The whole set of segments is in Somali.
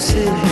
sit here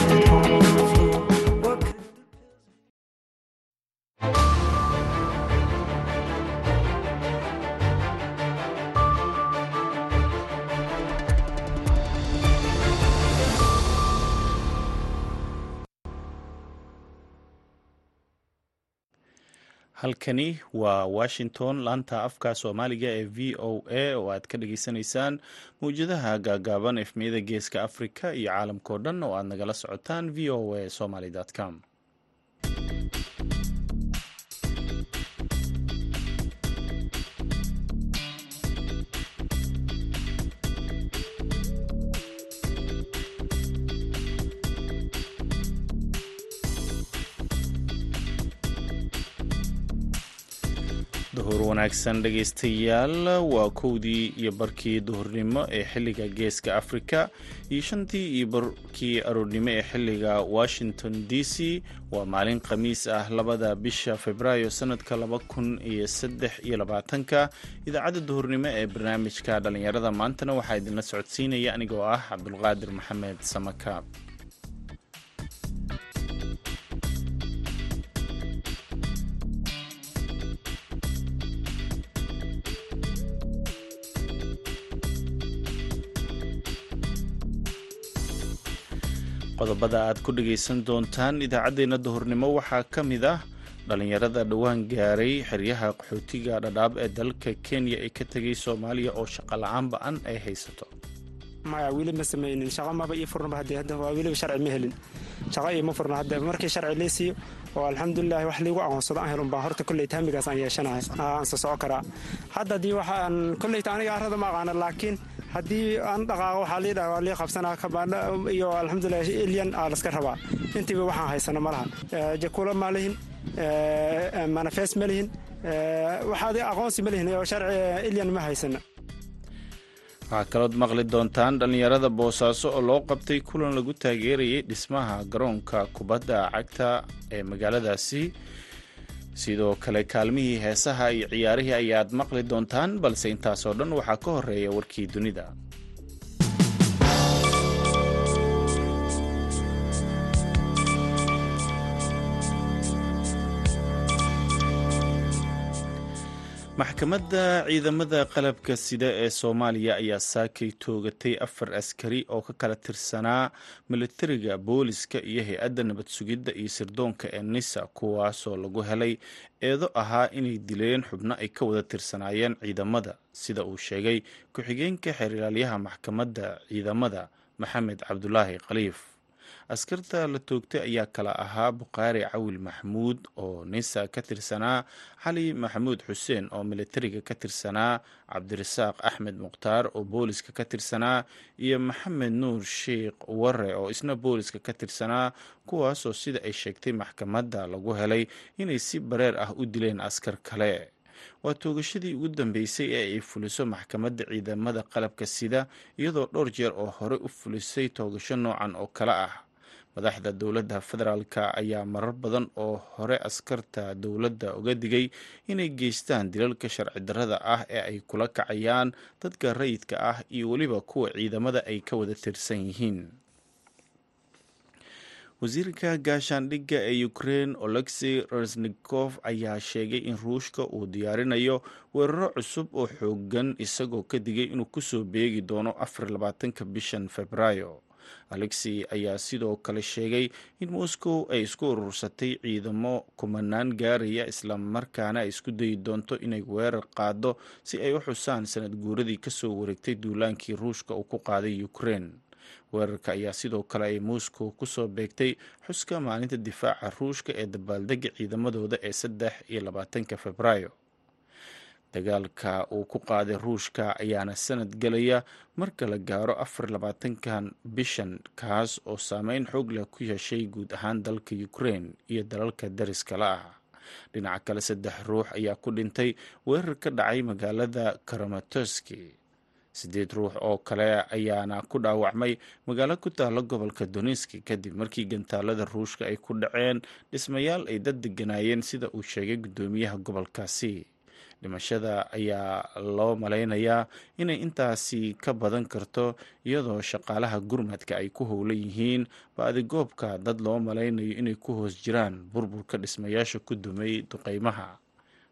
halkani waa washington. Laanta afka soomaaliga ee v o a oo aad ka dhageysanaysaan mawjadaha gaagaaban efmiyada geeska afrika iyo caalamkao dhan oo aad nagala socotaan v o a somaly com wanaagsan dhegaystayaal waa kowdii iyo barkii duhurnimo ee xilliga geeska afrika iyo shantii iyo barkii aroornimo ee xilliga washington d c. Waa maalin khamiis ah labada bisha februaayo sanadka laba kun iyo saddex iyo labaatanka. Idaacadda duhurnimo ee barnaamijka dhallinyarada maantana waxaa idinla socodsiinaya anigoo ah cabdulqaadir maxamed samaka qodobada aad ku dhagaysan doontaan idaacaddeenna duhurnimo waxaa ka mid ah dhallinyarada dhowaan gaaray xeryaha qaxootiga dhadhaab ee dalka kenya ee ka tegay soomaaliya oo shaqa la'aan ba'an ay haysato. Maya weli ma samaynin shaqa maba ii furnaba haddii hadda waa weliba sharci ma helin. Shaqa iima furna hadda markii sharci lee siiyo oo alxamdulilahi wax liigu aqoonsado aan helun baan horta kolleyta hamigaas aan yeeshanahay aan soo soco karaa. Hadda haddii waxaan kolleyta aniga arrada ma aqaana laakiin haddii aan dhaqaaqo waxaa lii dhaha waa lii qabsanaa kabaadha iyo alxamdulilah elyan aa laska rabaa. Intiiba waxaan haysano ma laha jakuula ma lihin. Manafees ma lihin. Waxaad aqoonsi ma lihin oo sharci elyan ma haysano waxaa kalood maqli doontaan dhallinyarada boosaaso oo loo qabtay kulan lagu taageerayay dhismaha garoonka kubadda cagta ee magaaladaasi sidoo kale kaalmihii heesaha iyo ciyaarihii ayaad maqli doontaan balse intaasoo dhan waxaa ka horreeya warkii dunida maxkamadda ciidamada qalabka sida ee soomaaliya ayaa saakay toogatay afar askari oo ka kala tirsanaa militariga booliska iyo hay'adda nabad sugidda iyo sirdoonka ee nisa kuwaasoo lagu helay eedo ahaa inay dileen xubno ay ka wada tirsanaayeen ciidamada sida uu sheegay ku-xigeenka xeerilaalyaha maxkamadda ciidamada maxamed cabdulaahi khaliif askarta la toogtay ayaa kala ahaa bukhaari cawil maxamuud oo nisa ka tirsanaa xali maxamuud xuseen oo militariga ka tirsanaa cabdirasaaq axmed mukhtaar oo booliska ka tirsanaa iyo maxamed nuur sheikh warre oo isna booliska ka tirsanaa kuwaasoo sida ay sheegtay maxkamadda lagu helay inay si bareer ah u dileen askar kale. Waa toogashadii ugu dambeysay ee ay fuliso maxkamadda ciidamada qalabka sida iyadoo dhowr jeer oo hore u fulisay toogasho noocan oo kale ah madaxda dowladda federaalka ayaa marar badan oo hore askarta dowladda uga digay inay geystaan dilalka sharci darrada ah ee ay kula kacayaan dadka rayidka ah iyo weliba kuwa ciidamada ay ka wada tirsan yihiin. Wasiirka gaashaandhigga ee ukrein olexey resnikof ayaa sheegay in ruushka uu diyaarinayo weeraro cusub oo xoogan isagoo ka digay inuu ku soo beegi doono afar labaatanka bishan februaayo alexey ayaa sidoo kale sheegay in moscow ay isku urursatay ciidamo kumanaan gaaraya islamarkaana ay isku dayi doonto inay weerar qaado si ay u xusaan sanad guuradii ka soo wareegtay duulaankii ruushka uu ku qaaday ukrein weerarka ayaa sidoo kale ay moscow ku soo beegtay xuska maalinta difaaca ruushka ee dabaaldega ciidamadooda ee saddex iyo labaatanka februaayo dagaalka uu ku qaaday ruushka ayaana sanad gelaya marka la gaaro afar labaatankan bishan kaas oo saameyn xoog leh ku yeeshay guud ahaan dalka ukrein iyo dalalka dariskala ah. Dhinaca kale saddex ruux ayaa ku dhintay weerar ka dhacay magaalada karamatoski siddeed ruux oo kale ayaana ku dhaawacmay magaalo ku taalla gobolka donetski kadib markii gantaalada ruushka ay ku dhaceen dhismayaal ay dad deganaayeen sida uu sheegay guddoomiyaha gobolkaasi dhimashada ayaa loo malaynayaa inay intaasi ka badan karto iyadoo shaqaalaha gurmadka ay ku howlan yihiin. Ba'adigoobka dad loo malaynayo inay ku hoos jiraan burburka dhismayaasha ku dumay duqeymaha.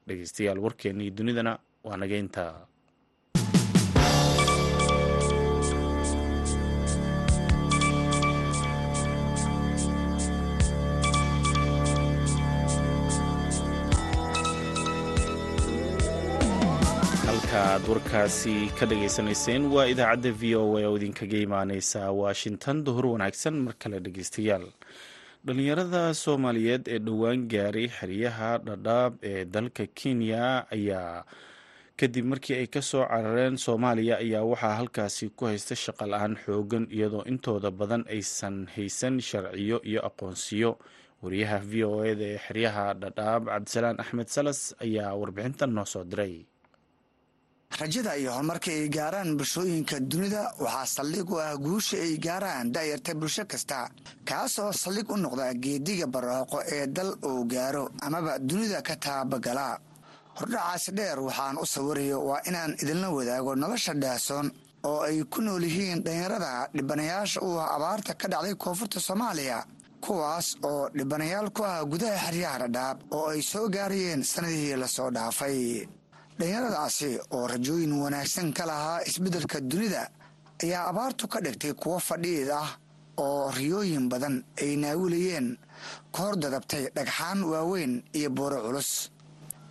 Dhegeystayaal warkeennii dunidana waa nageynta halkaaad warkaasi ka dhageysanayseen waa idaacadda v o a oo idinkaga imaaneysa washington. Duhur wanaagsan mar kale dhegeystayaal dhalinyarada soomaaliyeed ee dhowaan gaaray xeryaha dhadhaab ee dalka kenya ayaa kadib markii ay ka soo carareen soomaaliya ayaa waxaa halkaasi ku haysta shaqa la'aan xoogan iyadoo intooda badan aysan haysan sharciyo iyo aqoonsiyo. Wariyaha v o eda ee xeryaha dhadhaab cabdisalaan axmed salas ayaa warbixintan noo soo diray rajada iyo horumarka ay gaaraan bulshooyinka dunida waxaa saldhig u ah guusha ay gaaraan da'yarta bulsho kasta kaas oo saldhig u noqda geediga barooqo ee dal uu gaaro amaba dunida ka taabagala hordhacaasi dheer waxaan u sawirayo waa inaan idinla wadaago nolosha dhaasoon oo ay ku nool yihiin dhallinyarada dhibanayaasha u ah abaarta ka dhacday koonfurta soomaaliya kuwaas oo dhibanayaal ku ah gudaha xeryaha dhadhaab oo ay soo gaarayeen sannadihii la soo dhaafay dhallinyaradaasi oo rajooyin wanaagsan ka lahaa isbeddelka dunida ayaa abaartu ka dhigtay kuwo fadhiid ah oo riyooyin badan ay naawilayeen ka dadabtay dhagxaan waaweyn iyo buuro culus.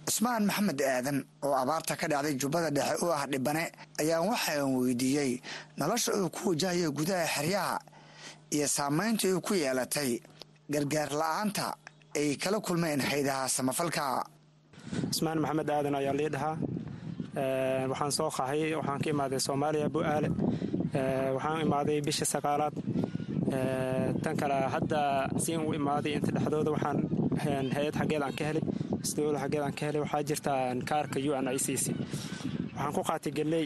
Cusmaan maxamed aadan oo abaarta ka dhacday jubbada dhexe u ah dhibane ayaa waxaan weydiiyey nolosha uu ku wajahayo gudaha xeryaha iyo saamaynta uu ku yeelatay gargaar la'aanta ay kala kulmeen haydaha samafalka cusmaan maxamed aadan ayaa lii dhahaa waxaan soo qahay waxaan ka imaaday soomaaliya bu-aale waxaan imaaday bisha sagaalaad. Tan kale hadda siin u imaaday inta dhexdooda waxaan hay'ad xaggeed aan ka helay isdowla xaggeed aan ka helay waxaa jirta kaarka u n i c c. Waxaan ku qaatay galley.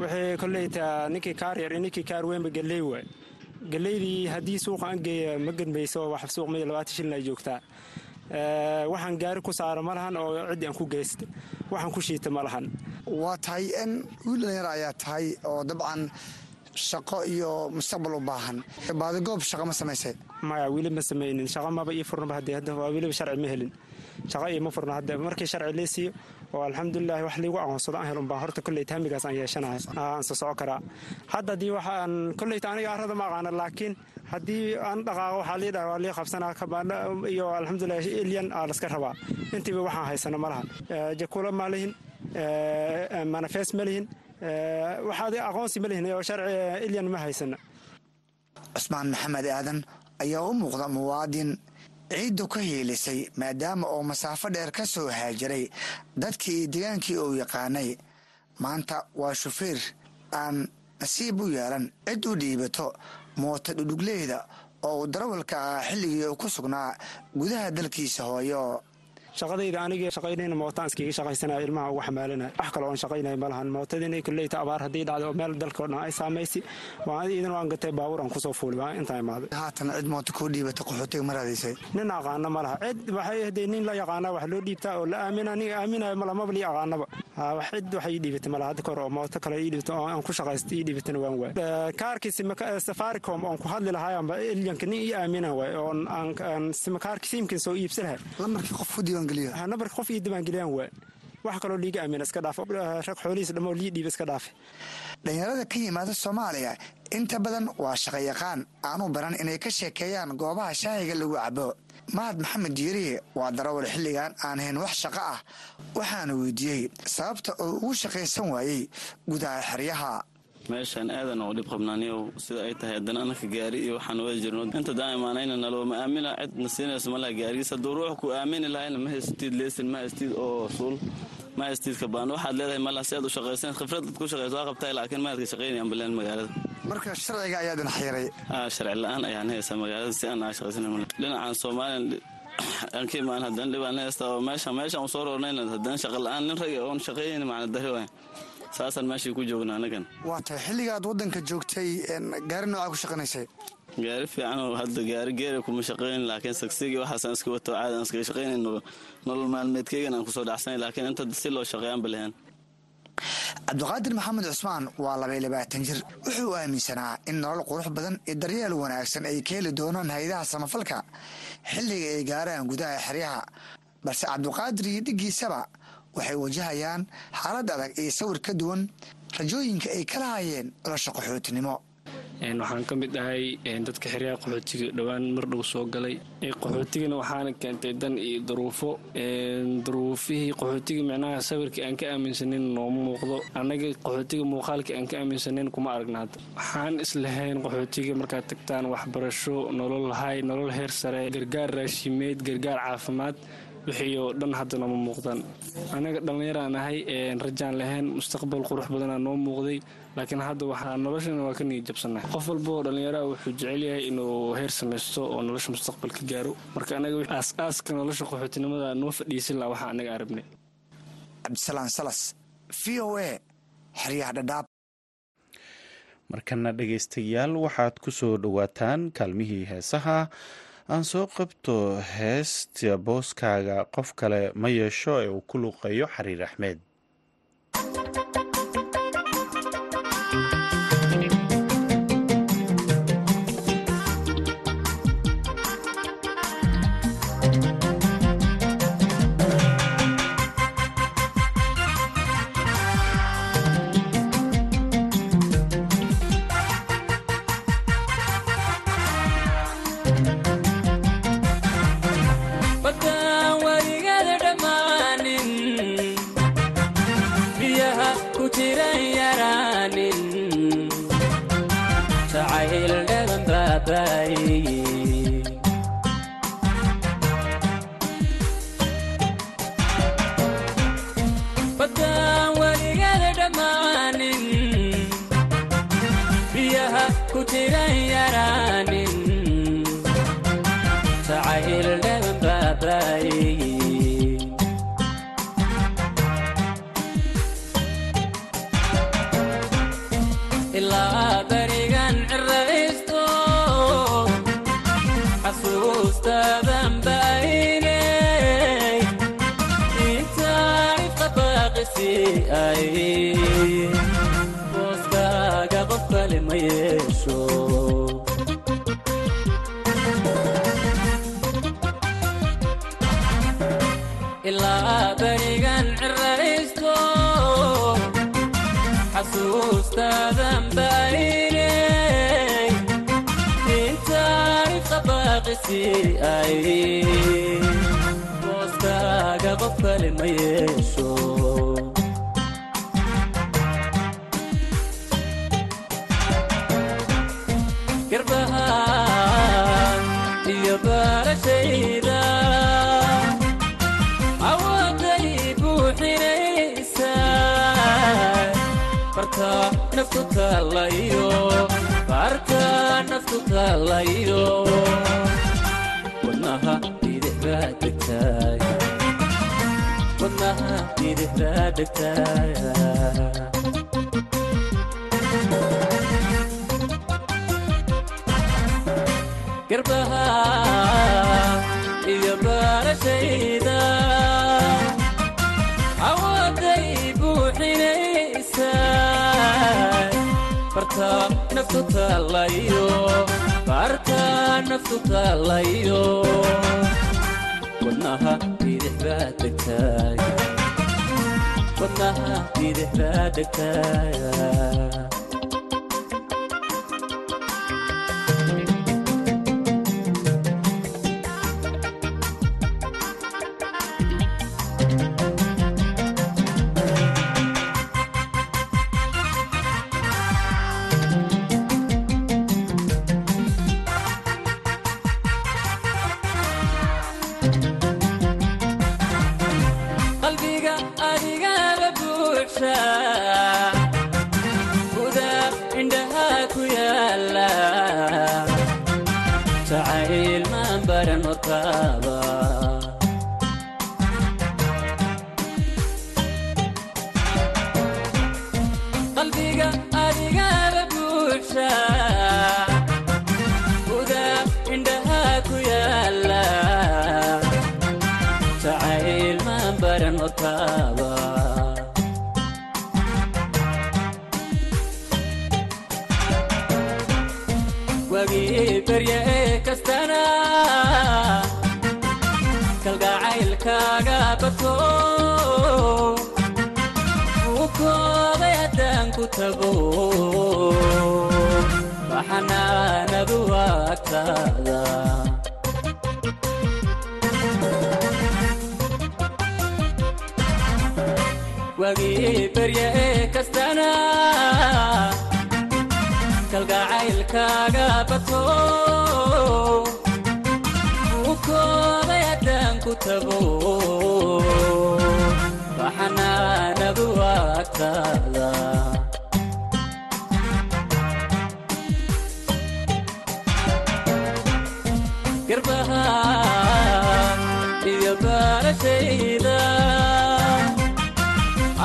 Wixii kolleyta ninkii kaar yar ninkii kaar weynba galley waay. Galleydii haddii suuqa an geeya ma gadmayso wax suuq miyo labaatan shilin ay joogtaa waxaan gaari ku saara ma lahan oo ciddii aan ku geysta waxaan ku shiita ma lahan waa tahay n wiil dhalinyar ayaa tahay oo dabcan shaqo iyo mustaqbal u baahan. Baadigoob shaqo ma samaysay. Maya weli ma samaynin. Shaqo maba ii furnaba haddii hadda waa weliba sharci ma helin. Shaqo iima furna hadda markii sharci lee siiyo oo alxamdulilahi wax liigu aqoonsado aan helun baa horta kolleyta hamigaas aan yeeshanaya aan soo soco karaa hadda haddii waxaan kolleyta aniga arrada ma aqaana laakiin haddii aan dhaqaaqo waxaa lii dhaha waa lii qabsanaa kabaana iyo alxamdulilah aa laska rabaa intiiba waxaan haysano ma jakula ma lihin manafees ma aqoonsi ma oo sharci ilyan ma haysana cusmaan maxamed aadan ayaa u muuqda muwaadin ciiddu ka hiilisay maadaama uu masaafo dheer ka soo haajiray dadkii degaankii uu yaqaanay maanta waa shufeer aan nasiib u yeelan cid u dhiibato mooto dhudhugleyda oo uu darawalka ah xilligii uu ku sugnaa gudaha dalkiisa hooyo shaqadayda aniga shaqaynayna mootaan iskiga shaqaysanaya ilmaha uga xamaalanaya wax kale oon shaqaynaya ma lahan. Mootadiina kolleyta abaar haddii dhacday oo meel dalka o dhan ay saamaysi iidan waan gatay baabuur aan ku soo fuuli waa intaa imaaday. Haatan cid mooto kuu dhiibata qaxootiga ma raadaysay nin aqaana ma laha. Cid waxay hadee nin la yaqaana wax loo dhiibtaa oo la aamina aniga aaminayo malamaba lii aqaanaba. Cid wax ii dhiibatay malaha hadda kahor oo mooto kale ii dhiibata oo aan ku shaqaysta ii dhiibatana waan waay kaarkii safaricom oon ku hadli lahaayanba ilyanka nin ii aamina waay oon aan kaarki siimkin soo iibsan lahay lamarkii qof ii diiwaangeliyaan waa wax kaloo liiga aamina iska dhaaf rag xoolihiis dhammoo lii dhiiba iska dhaafe. Dhalinyarada ka yimaada soomaaliya inta badan waa shaqayaqaan aanu baran inay ka sheekeeyaan goobaha shaahiga lagu cabo mahad maxamed diiriye waa darawal xilligan aan hayn wax shaqo ah waxaana weydiiyey. Sababta oo ugu shaqaysan waayey gudaha xeryaha meeshaan aadan oo dhib qabnaaniyow sida ay tahay haddana anaka gaari iyo waxaan wada jirno. Inta daan imaanayna nalooma aamina cidna siinayso malaha gaarigiis hadduu ruux ku aamini lahayna ma haystid leesin ma haystid oo suul ma haystid kabaan waxaad leedahay malaha si aad u shaqaysan khibrad dad ku shaqayso waa qabtahay laakiin maadka shaqaynayaan baleen magaalada. Marka sharciga ayaa idin xayiray sharci la'aan ayaan haysaa magaalada si aan aa shaqaysan dhinacan soomaaliya aan ka imaan haddana dhibaan haysta oo meesha meeshaan u soo roornayna haddana shaqa la'aan nin rag oon shaqaynayn macna dari waay saasaan meeshii ku joogna anagan. Waa tahay xilligaad waddanka joogtay gaari noocaa ku shaqanaysay gaari fiican hadda gaari geera kuma shaqaynin laakiin sagsigii waxaasaan iska wato caadi aan iskaga shaqaynayn nolol maalmeedkeygan aan ku soo dhacsanay laakiin inta si loo shaqeeyaanba lahayn. Cabdiqaadir maxamed cusmaan waa labay labaatan jir. Wuxuu aaminsanaa in nolol qurux badan iyo daryeel wanaagsan ay ka heli doonaan hay'adaha samafalka xilliga ay gaaraan gudaha xeryaha. Balse cabdiqaadir iyo dhiggiisaba waxay wajahayaan xaalad adag iyo sawir ka duwan rajooyinka ay kala hayeen nolosha qaxootinimo waxaan ka mid ahay dadka xeryaha qaxootiga dhowaan mar dhow soo galay. Qaxootigana waxaana keentay dan iyo daruufo daruufihii qaxootiga micnaha sawirkii aan ka aaminsanin nooma muuqdo. Annaga qaxootiga muuqaalkii aan ka aaminsanin kuma aragnaad waxaan islahayn qaxootiga markaad tagtaan waxbarasho nolol hay nolol heer sare gargaar raashimeed gargaar caafimaad wixii oo dhan hadda nooma muuqdaan. Annaga dhallinyaraan ahay rajaan lahayn mustaqbal qurux badanaa noo muuqday laakiin hadda waxaa noloshana waa ka niyad jabsannahay qof walba oo dhallinyaraha wuxuu jecel yahay inuu heer samaysto oo nolosha mustaqbal ka gaaro. Marka anaga aas-aaska nolosha qaxootinimada noo fadhiisan laha waxaa annaga arabnay cabdisalaan salas v o a xeryaha dhadhaab. Markana dhegaystayaal waxaad ku soo dhowaataan kaalmihii heesaha aan soo qabto heesta booskaaga qof kale ma yeesho ee uu ku luuqeeyo xariir axmed ilaa darigan ciraysto xasuustaadan baahinay intaifka baaqisi ay booskaaga qof kale ma yeesho. baarka naftu taalayo baarka naftu taalayo wadnaha bidixbaa dhegtaaya wadnaha bidixbaa dhegtaaya garbaha baarta naftu taalayo baarta naftu taalayo wadnaha bidix baa dhegtaay wadnaha bidix baa dhegtaaya koobay haddaan ku tago baxanaanadu agtaada wagii berye ee kastana kalgacaylkaaga bato tago. Baxanaanadu agtaada garbaha iyo baarashayda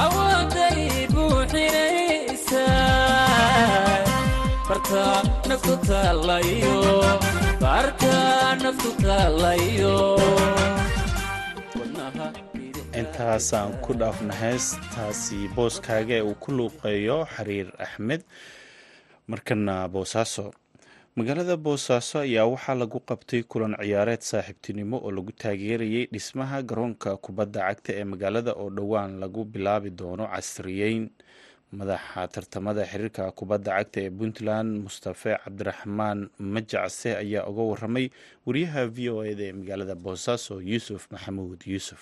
awooday buuxinaysa. Barta naftu taalayo barta naftu taalayo intaasaan ku dhaafna heestaasi booskaaga ee uu ku luuqeeyo xariir axmed. Markana boosaaso. Magaalada boosaaso ayaa waxaa lagu qabtay kulan ciyaareed saaxiibtinimo oo lagu taageerayay dhismaha garoonka kubadda cagta ee magaalada oo dhowaan lagu bilaabi doono casriyeyn madaxa tartamada xiriirka kubadda cagta ee puntland mustafe cabdiraxmaan majacse ayaa uga waramay wariyaha v o eda ee magaalada boosaaso yuusuf maxamuud yuusuf.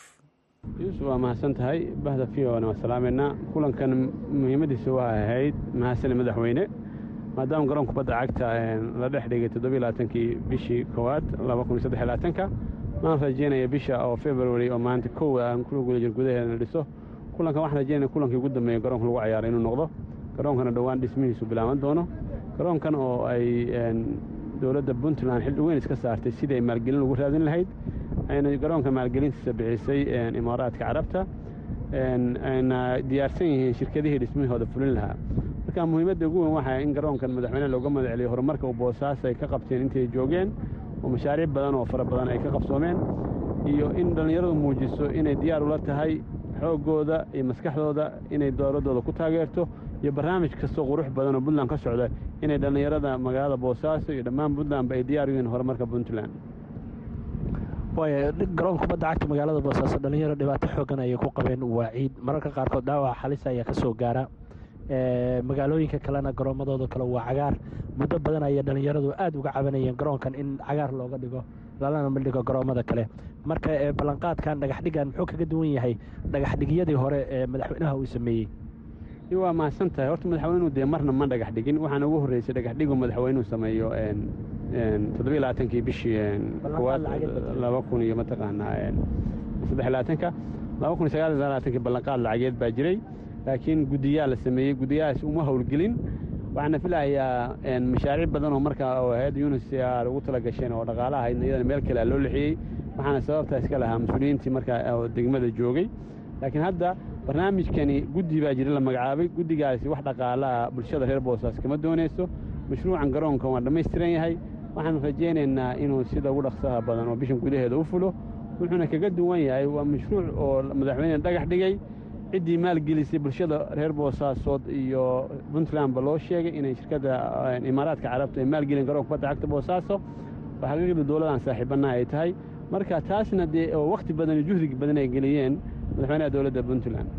Yuusuf waa mahadsan tahay. Bahda v o na waa salaameynaa. Kulankan muhiimadiisa waa ahayd mahadsane madaxweyne maadaama garoon kubadda cagta la dhex dhigay toddobailaatankii bishii koowaad labakunsaddelaatanka maan rajeynaya bisha oo february oo maanta kow aan ku guda jir gudaheedana dhiso kulankan waxaan rajeynaya kulankii ugu dambeeya garoonka lagu cayaaray inuu noqdo. Garoonkana dhowaan dhismihiisu bilaaban doono. Garoonkan oo ay dowladda puntland xil weyn iska saartay sidii ay maalgelin ugu raadin lahayd. Ayna garoonka maalgelintiisa bixisay imaaraadka carabta. Ayna diyaarsan yihiin shirkadihii dhismahooda fulin lahaa. Marka muhiimadda ugu weyn waxaa in garoonkan madaxweyne looga madaceliyo horumarka uu boosaas ay ka qabteen intay joogeen oo mashaariic badan oo fara badan ay ka qabsoomeen iyo in dhallinyaradu muujiso inay diyaar ula tahay xooggooda iyo maskaxdooda inay dowladdooda ku taageerto iyo barnaamij kastoo qurux badan oo puntland ka socda inay dhallinyarada magaalada boosaaso iyo dhammaan puntlandba ay diyaar yihiin horumarka puntland. Waaya garoon kubadda cagta magaalada boosaaso dhallinyaro dhibaato xoogan ayay ku qabeen waa ciid. Mararka qaarkood dhaawaca xalis ayaa ka soo gaara. Magaalooyinka kalena garoomadooda kale waa cagaar. Muddo badan ayay dhallinyaradu aad uga cabanayeen garoonkan in cagaar looga dhigo lalana midhigo garoomada kale. Marka ballanqaadkan dhagaxdhigan muxuu kaga duwan yahay dhagaxdhigyadii hore ee madaxweynaha uu sameeyey? Waa mahadsan tahay. Horta madaxweynuhu dee marna ma dhagax dhigin waxaana ugu horreysay dhagaxdhigu madaxweynuhu sameeyo toddobiy labaatankii bishii kowaad laba kun iyo mataqaanaa saddex labaatanka. Laba kun iyo sagaal iyo labaatankii ballanqaad lacageed baa jiray. Laakiin guddiyaa la sameeyey. Guddiyahaas uma howlgelin waxaana filahayaa mashaariic badan oo markaa oo hay'adda unisr ugu tala gasheen oo dhaqaala ahayd iyadana meel kale loo lixiyey. Waxaana sababtaa iska lahaa mas'uuliyiintii markaa oo degmada joogay. Laakiin hadda barnaamijkani guddi baa jira la magacaabay. Guddigaasi wax dhaqaalaha bulshada reer boosaas kama doonayso. Mashruucan garoonkan waa dhammaystiran yahay. Waxaan rajaynaynaa inuu sida ugu dhaqsaha badan oo bishan gudaheeda u fulo. Wuxuuna kaga duwan yahay waa mashruuc oo madaxweyne dhagax dhigay ciddii maalgelisay bulshada reer boosaasood iyo puntlandba loo sheegay inay shirkadda imaaraadka carabta ay maalgelin garoon kubadda cagta boosaaso. Oo xaqiiqda dowladaan saaxiibannaha ay tahay. Marka taasna dee oo wakhti badan iyo juhdig badan ay geliyeen madaxweynaha dowladda puntland.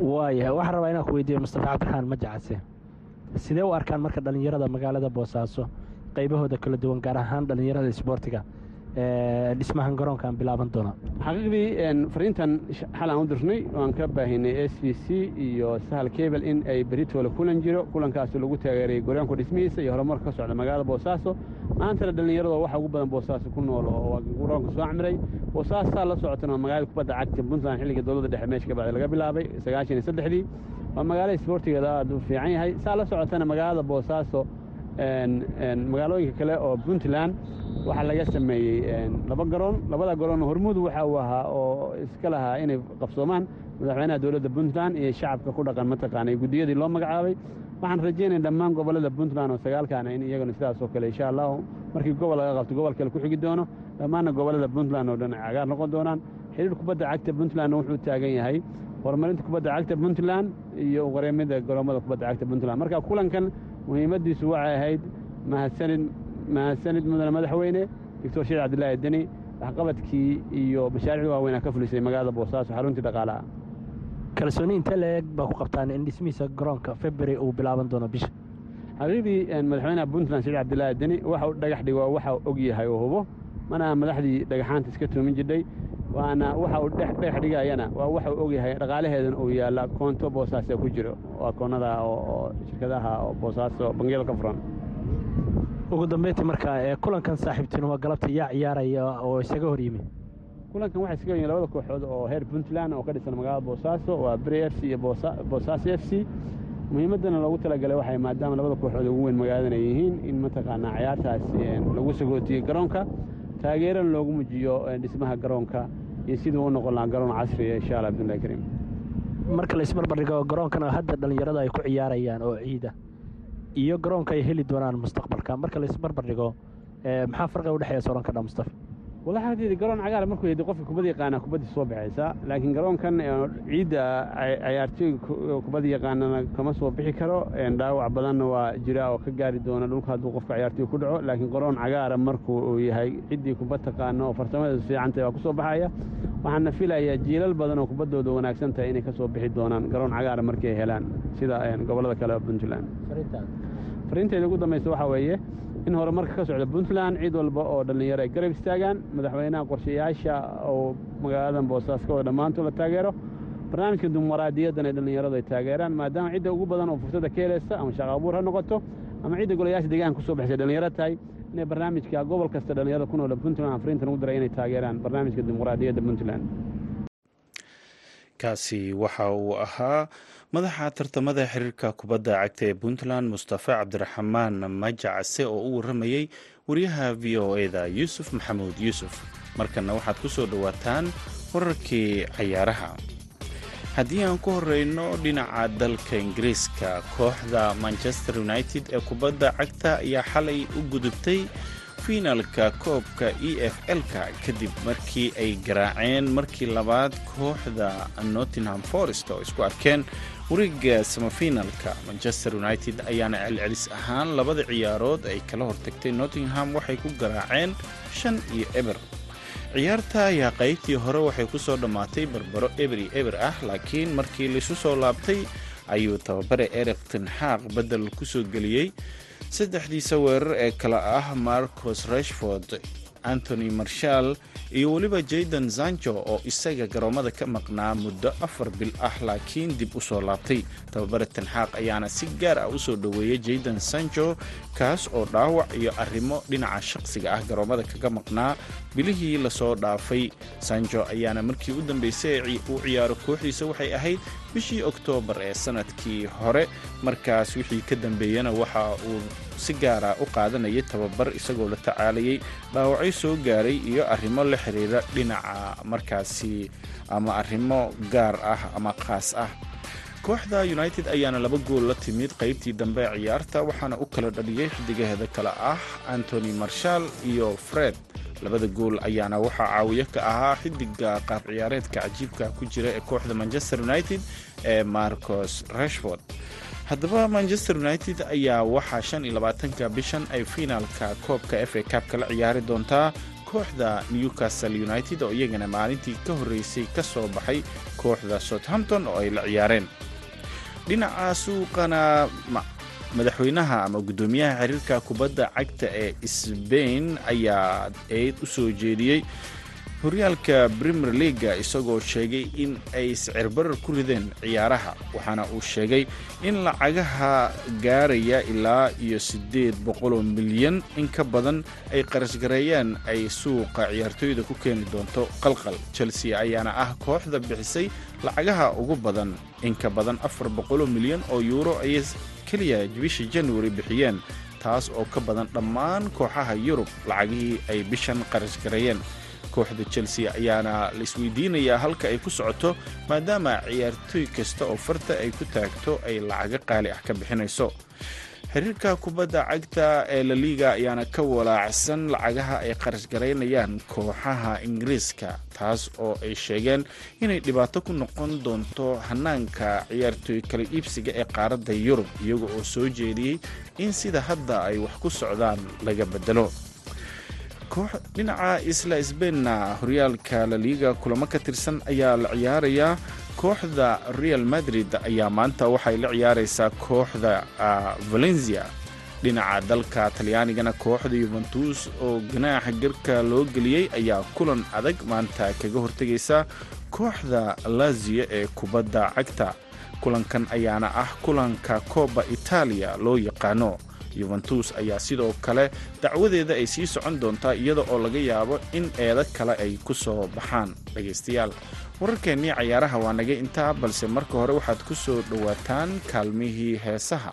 Waayahay waxaan rabaa inaan ku weydiiyo mustafa cabdiraxmaan majacase sidee u arkaan marka dhallinyarada magaalada boosaaso qaybahooda kala duwan gaar ahaan dhallinyarada isboortiga dhismahan garoonkaan bilaaban doona. Xaqiiqdii fariintan xal aan u dirnay waan ka baahinay s v c iyo sahal kebel in ay beritoola kulan jiro kulankaasoo lagu taageerayay goryaanku dhismihiisa iyo horumarka ka socda magaalada boosaaso maantana dhallinyarado waxa ugu badan boosaaso ku nool oo garoonka soo camiray. Boosaaso saa la socotana waa magaalada kubadda cagta puntland xilliga dowladda dhexe meesha ka bacday laga bilaabay sagaashan iyo saddexdii. Waa magaalada isboortigeeda aad u fiican yahay. Saa la socotana magaalada boosaaso magaalooyinka kale oo puntland waxaa laga sameeyey laba garoon labada garoon hormuud waxa ahaa oo iska lahaa inay qabsoomaan madaxweynaha dowladda puntland iyo shacabka ku dhaqan mataqaanay. Guddiyadii loo magacaabay waxaan rajaynaya dhammaan gobollada puntland oo sagaalkaana in iyaguna sidaas oo kale insha allahu markii gobol laga qabto gobol kale ku xigi doono dhammaanna gobollada puntland oo dhan cagaar noqon doonaan. Xiriir kubadda cagta puntlandna wuxuu taagan yahay. Horumarinta kubadda cagta puntland iyo uqareemida goroommada kubadda cagta puntland. Marka kulankan muhiimaddiisu waxay ahayd mahadsanid mahadsanid mudane madaxweyne doctor sheekh cabdillaahi deni waxqabadkii iyo mashaariicdii waaweynaa ka fulisay magaalada boosaaso xaruntii dhaqaalaha. Kalsooni intee la-eg baa ku qabtaan in dhismihiisa garoonka february uu bilaaban doono bisha. Xaqiiqdii madaxweynaha puntland sheekh cabdillaahi deni waxa uu dhagax dhigo waxa uu og yahay oo hubo. Mana madaxdii dhagaxaanta iska tuumin jirdhay waana waxa uu dhagax dhigayana waa waxa uu og yahay dhaqaalaheedana uu yaalla koonto boosaas ee ku jiro. Oo akoonnada oo shirkadaha oo boosaaso bangiyada ka furan. Ugu dambeyntii markaa kulankan saaxiibtinimo galabta yaa ciyaaraya oo isaga hor yimi. Kulankan waxay iskaga yihiin labada kooxood oo heer puntland oo ka dhisan magaalada boosaaso waa beri f c iyo boosaaso f c. Muhiimaddana loogu talagalay waxay maadaama labada kooxood ugu weyn magaaladan ay yihiin in mataqaanaa ciyaartaas lagu sagootiyo garoonka taageerana loogu mujiyo dhismaha garoonka iyo siduu u noqon lahaa garoon casriya insha allah abdullahi kariim marka la isbarbardhigo garoonkan hadda dhallinyarada ay ku ciyaarayaan oo ciida iyo garoonka ay heli doonaan mustaqbalka. Marka la isbarbardhigo maxaa farqiga udhexeeya sooran kadha mustafa walaxadeedi garoon cagaar markuu yidhi qofka kubadda yaqaana kubaddii soo baxaysa laakiin garoonkan ciidda cayaartooy kubadda yaqaanana kama soo bixi karo. Dhaawac badanna waa jira oo ka gaari doona dhulka hadduu qofka cayaartooy ku dhaco. Laakiin garoon cagaara markuu uu yahay ciddii kubad taqaano oo farsamada fiicantahay waa ku soo baxaya. Waxaana filayaa jiilal badan oo kubaddooda wanaagsan tahay inay ka soo bixi doonaan garoon cagaara markii ay helaan. Sida gobollada kale oo puntland. Fariinteeda ugu dambaysa waxaa weeye in horumarka ka socda puntland cid walba oo dhallinyaro ay garab istaagaan madaxweynaha qorshayaasha oo magaaladan boosaas ka wada dhammaantood la taageero. Barnaamijka dumaraadiyadan ay dhallinyaradu ay taageeraan maadaama cidda ugu badan oo fursadda ka helaysa ama shaqa abuur ha noqoto ama cidda golayaasha deegaanka ku soo baxsay dhallinyaro tahay inay barnaamijka gobol kasta dhallinyarada ku noola puntland afriintan ugu daray inay taageeraan barnaamijka dimuqraadiyadda puntland kaasi waxa uu ahaa madaxa tartamada xiriirka kubadda cagta ee puntland mustafa cabdiraxmaan majacase oo u warramayey wariyaha v o eda yuusuf maxamuud. Yuusuf markanna waxaad ku soo dhowaataan wararkii cayaaraha. Haddii aan ku horeyno dhinaca dalka ingiriiska kooxda manchester united ee kubadda cagta ayaa xalay u gudubtay fiinalka koobka e f l-ka kadib markii ay garaaceen markii labaad kooxda nottingham forest oo isku arkeen wareega samafinalka manchester united ayaana celcelis ahaan labada ciyaarood ay kala hortagtay nottingham waxay ku garaaceen shan iyo eber. Ciyaarta ayaa qaybtii hore waxay ku soo dhammaatay barbaro eberi eber ah laakiin markii laisu soo laabtay ayuu tababare eric tenxaaq beddel ku soo geliyey saddexdiisa weerar ee kale ah marcos rashford antony marshall iyo weliba jayden zanjo oo isaga garoomada ka maqnaa muddo afar bil ah laakiin dib u soo laabtay. Tababare tanxaaq ayaana si gaar ah u soo dhoweeyey jayden sanjo kaas oo dhaawac iyo arrimo dhinaca shaqsiga ah garoomada kaga maqnaa bilihii la soo dhaafay. Sanjo ayaana markii u dambeysay uu ciyaaro kooxdiisa waxay ahayd bishii oktoobar ee sannadkii hore. Markaas wixii ka dambeeyana waxa uu si gaara u qaadanayay tababar isagoo la tacaalayay dhaawacyo soo gaaray iyo arrimo la xiriira dhinaca markaasi ama arrimo gaar ah ama khaas ah. Kooxda united ayaana laba gool la timid qaybtii dambe ciyaarta waxaana u kala dhaliyey xidigaheeda kale ah antony marshall iyo fred. Labada gool ayaana waxaa caawiyo ka ahaa xidiga qaab ciyaareedka cajiibka ku jira ee kooxda manchester united ee marcos rashford haddaba manchester united ayaa waxaa shan iyo labaatanka bishan ay fiinaalka koobka f a kabka la ciyaari doontaa kooxda newcastle united oo iyagana maalintii ka horreysay ka soo baxay kooxda southampton oo ay la ciyaareen. Dhinaca suuqana madaxweynaha ama guddoomiyaha xiriirka kubadda cagta ee sbain ayaa eed u soo jeediyey horyaalka premier leaga isagoo sheegay in ay sicirbarar ku rideen ciyaaraha waxaana uu sheegay in lacagaha gaaraya ilaa iyo siddeed boqoloo milyan in ka badan ay qarashgareeyaan ay suuqa ciyaartooyda ku keeni doonto. Qalqal chelsea ayaana ah kooxda bixisay lacagaha ugu badan in ka badan afar boqoloo milyan oo yuuro ayay keliya bishii januari bixiyeen taas oo ka badan dhammaan kooxaha yurub lacagihii ay bishan qarashgareeyeen kooxda chelsea ayaana la isweydiinayaa halka ay ku socoto maadaama ciyaartooy kasta oo farta ay ku taagto ay lacago qaali ah ka bixinayso. Xiriirka kubadda cagta ee laliga ayaana ka walaacsan lacagaha ay qarash garaynayaan kooxaha ingiriiska taas oo ay sheegeen inay dhibaato ku noqon doonto hanaanka ciyaartooy kala iibsiga ee qaaradda yurub iyaga oo soo jeediyey in sida hadda ay wax ku socdaan laga bedelo dhinaca isla sbainna horyaalka laliga kulamo ka tirsan ayaa la ciyaarayaa kooxda real madrid ayaa maanta waxay la ciyaaraysaa kooxda valencia. Dhinaca dalka talyaanigana kooxda yuventus oo ganaaxa garka loo geliyey ayaa kulan adag maanta kaga hortegaysa kooxda lazio ee kubadda cagta. Kulankan ayaana ah kulanka kooba itaaliya loo yaqaano yuventus ayaa sidoo kale dacwadeeda ay sii socon doontaa iyada oo laga yaabo in eedo kale ay ku soo baxaan dhegaystayaal. Wararkeennii cayaaraha waa naga intaa balse marka hore waxaad ku soo dhowaataan kaalmihii heesaha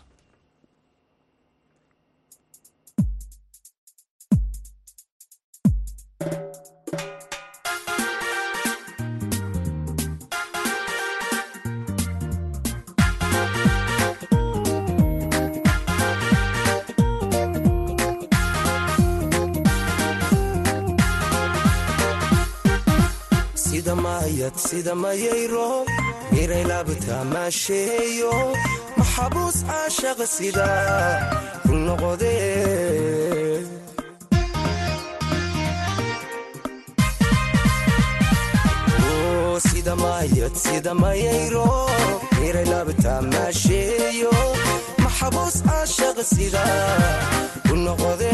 sida mayayro miray laabta maasheeyo maxabuus caashaqa sida ku noqode sida mayad sida mayayro miray laabta maasheeyo maxabuus caashaqa sida ku noqode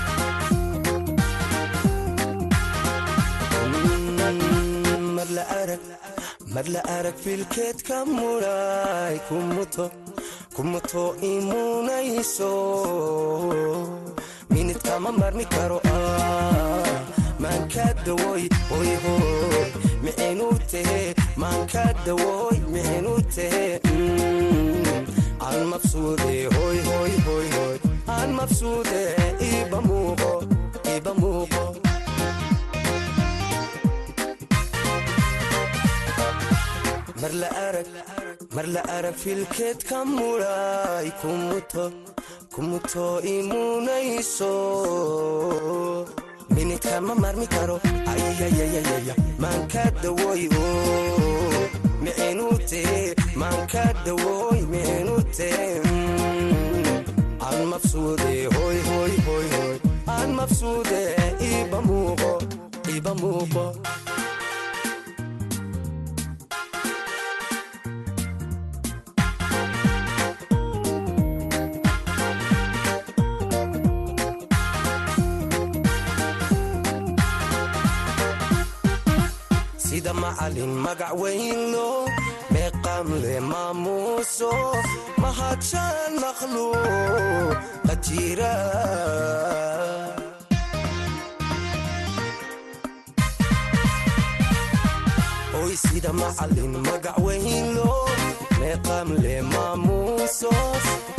mar la arag filkeedka mudhay kumuto imunayso minidkama marmi karo maanka dawoy hoyhoy mixinu tehe maanka dawoy mixinu tehe aan mabsuude hoy hoy hoy hoy aan mabsuude iba muuqo mar la arag arag filkeedka mudhay kumuto imunayso minidkama marmi karo ayayayayaya maanka mixinu tehe maanka dawoy mixinu tehe aan mabsuude hoy hoy hoy hoy aan mabsuude iba muuqo iba muuqo macalin magac weynlo meeqam le maamuuso mahadshaan makhluuq qajira oy sida macalin magac weynlo meeqam le maamuuso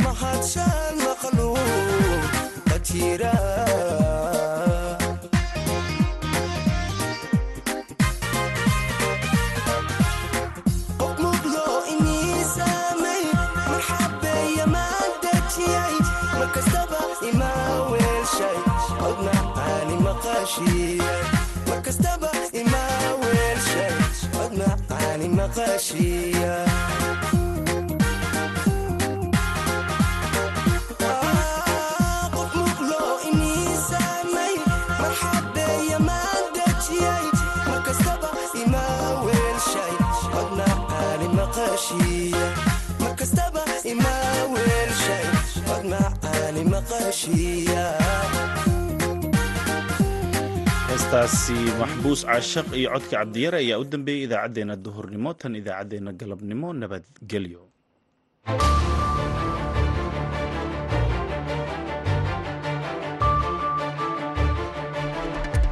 mahadshaan makhluuq qajira markastaba ima weelsha cod macaani maqashiya markastaba ima weelshay cod macaani maqashiya heestaasi maxbuus caashaq iyo codka cabdiyare ayaa u dambeeyey idaacaddeenna duhurnimo tan idaacaddeenna galabnimo nabadgelyo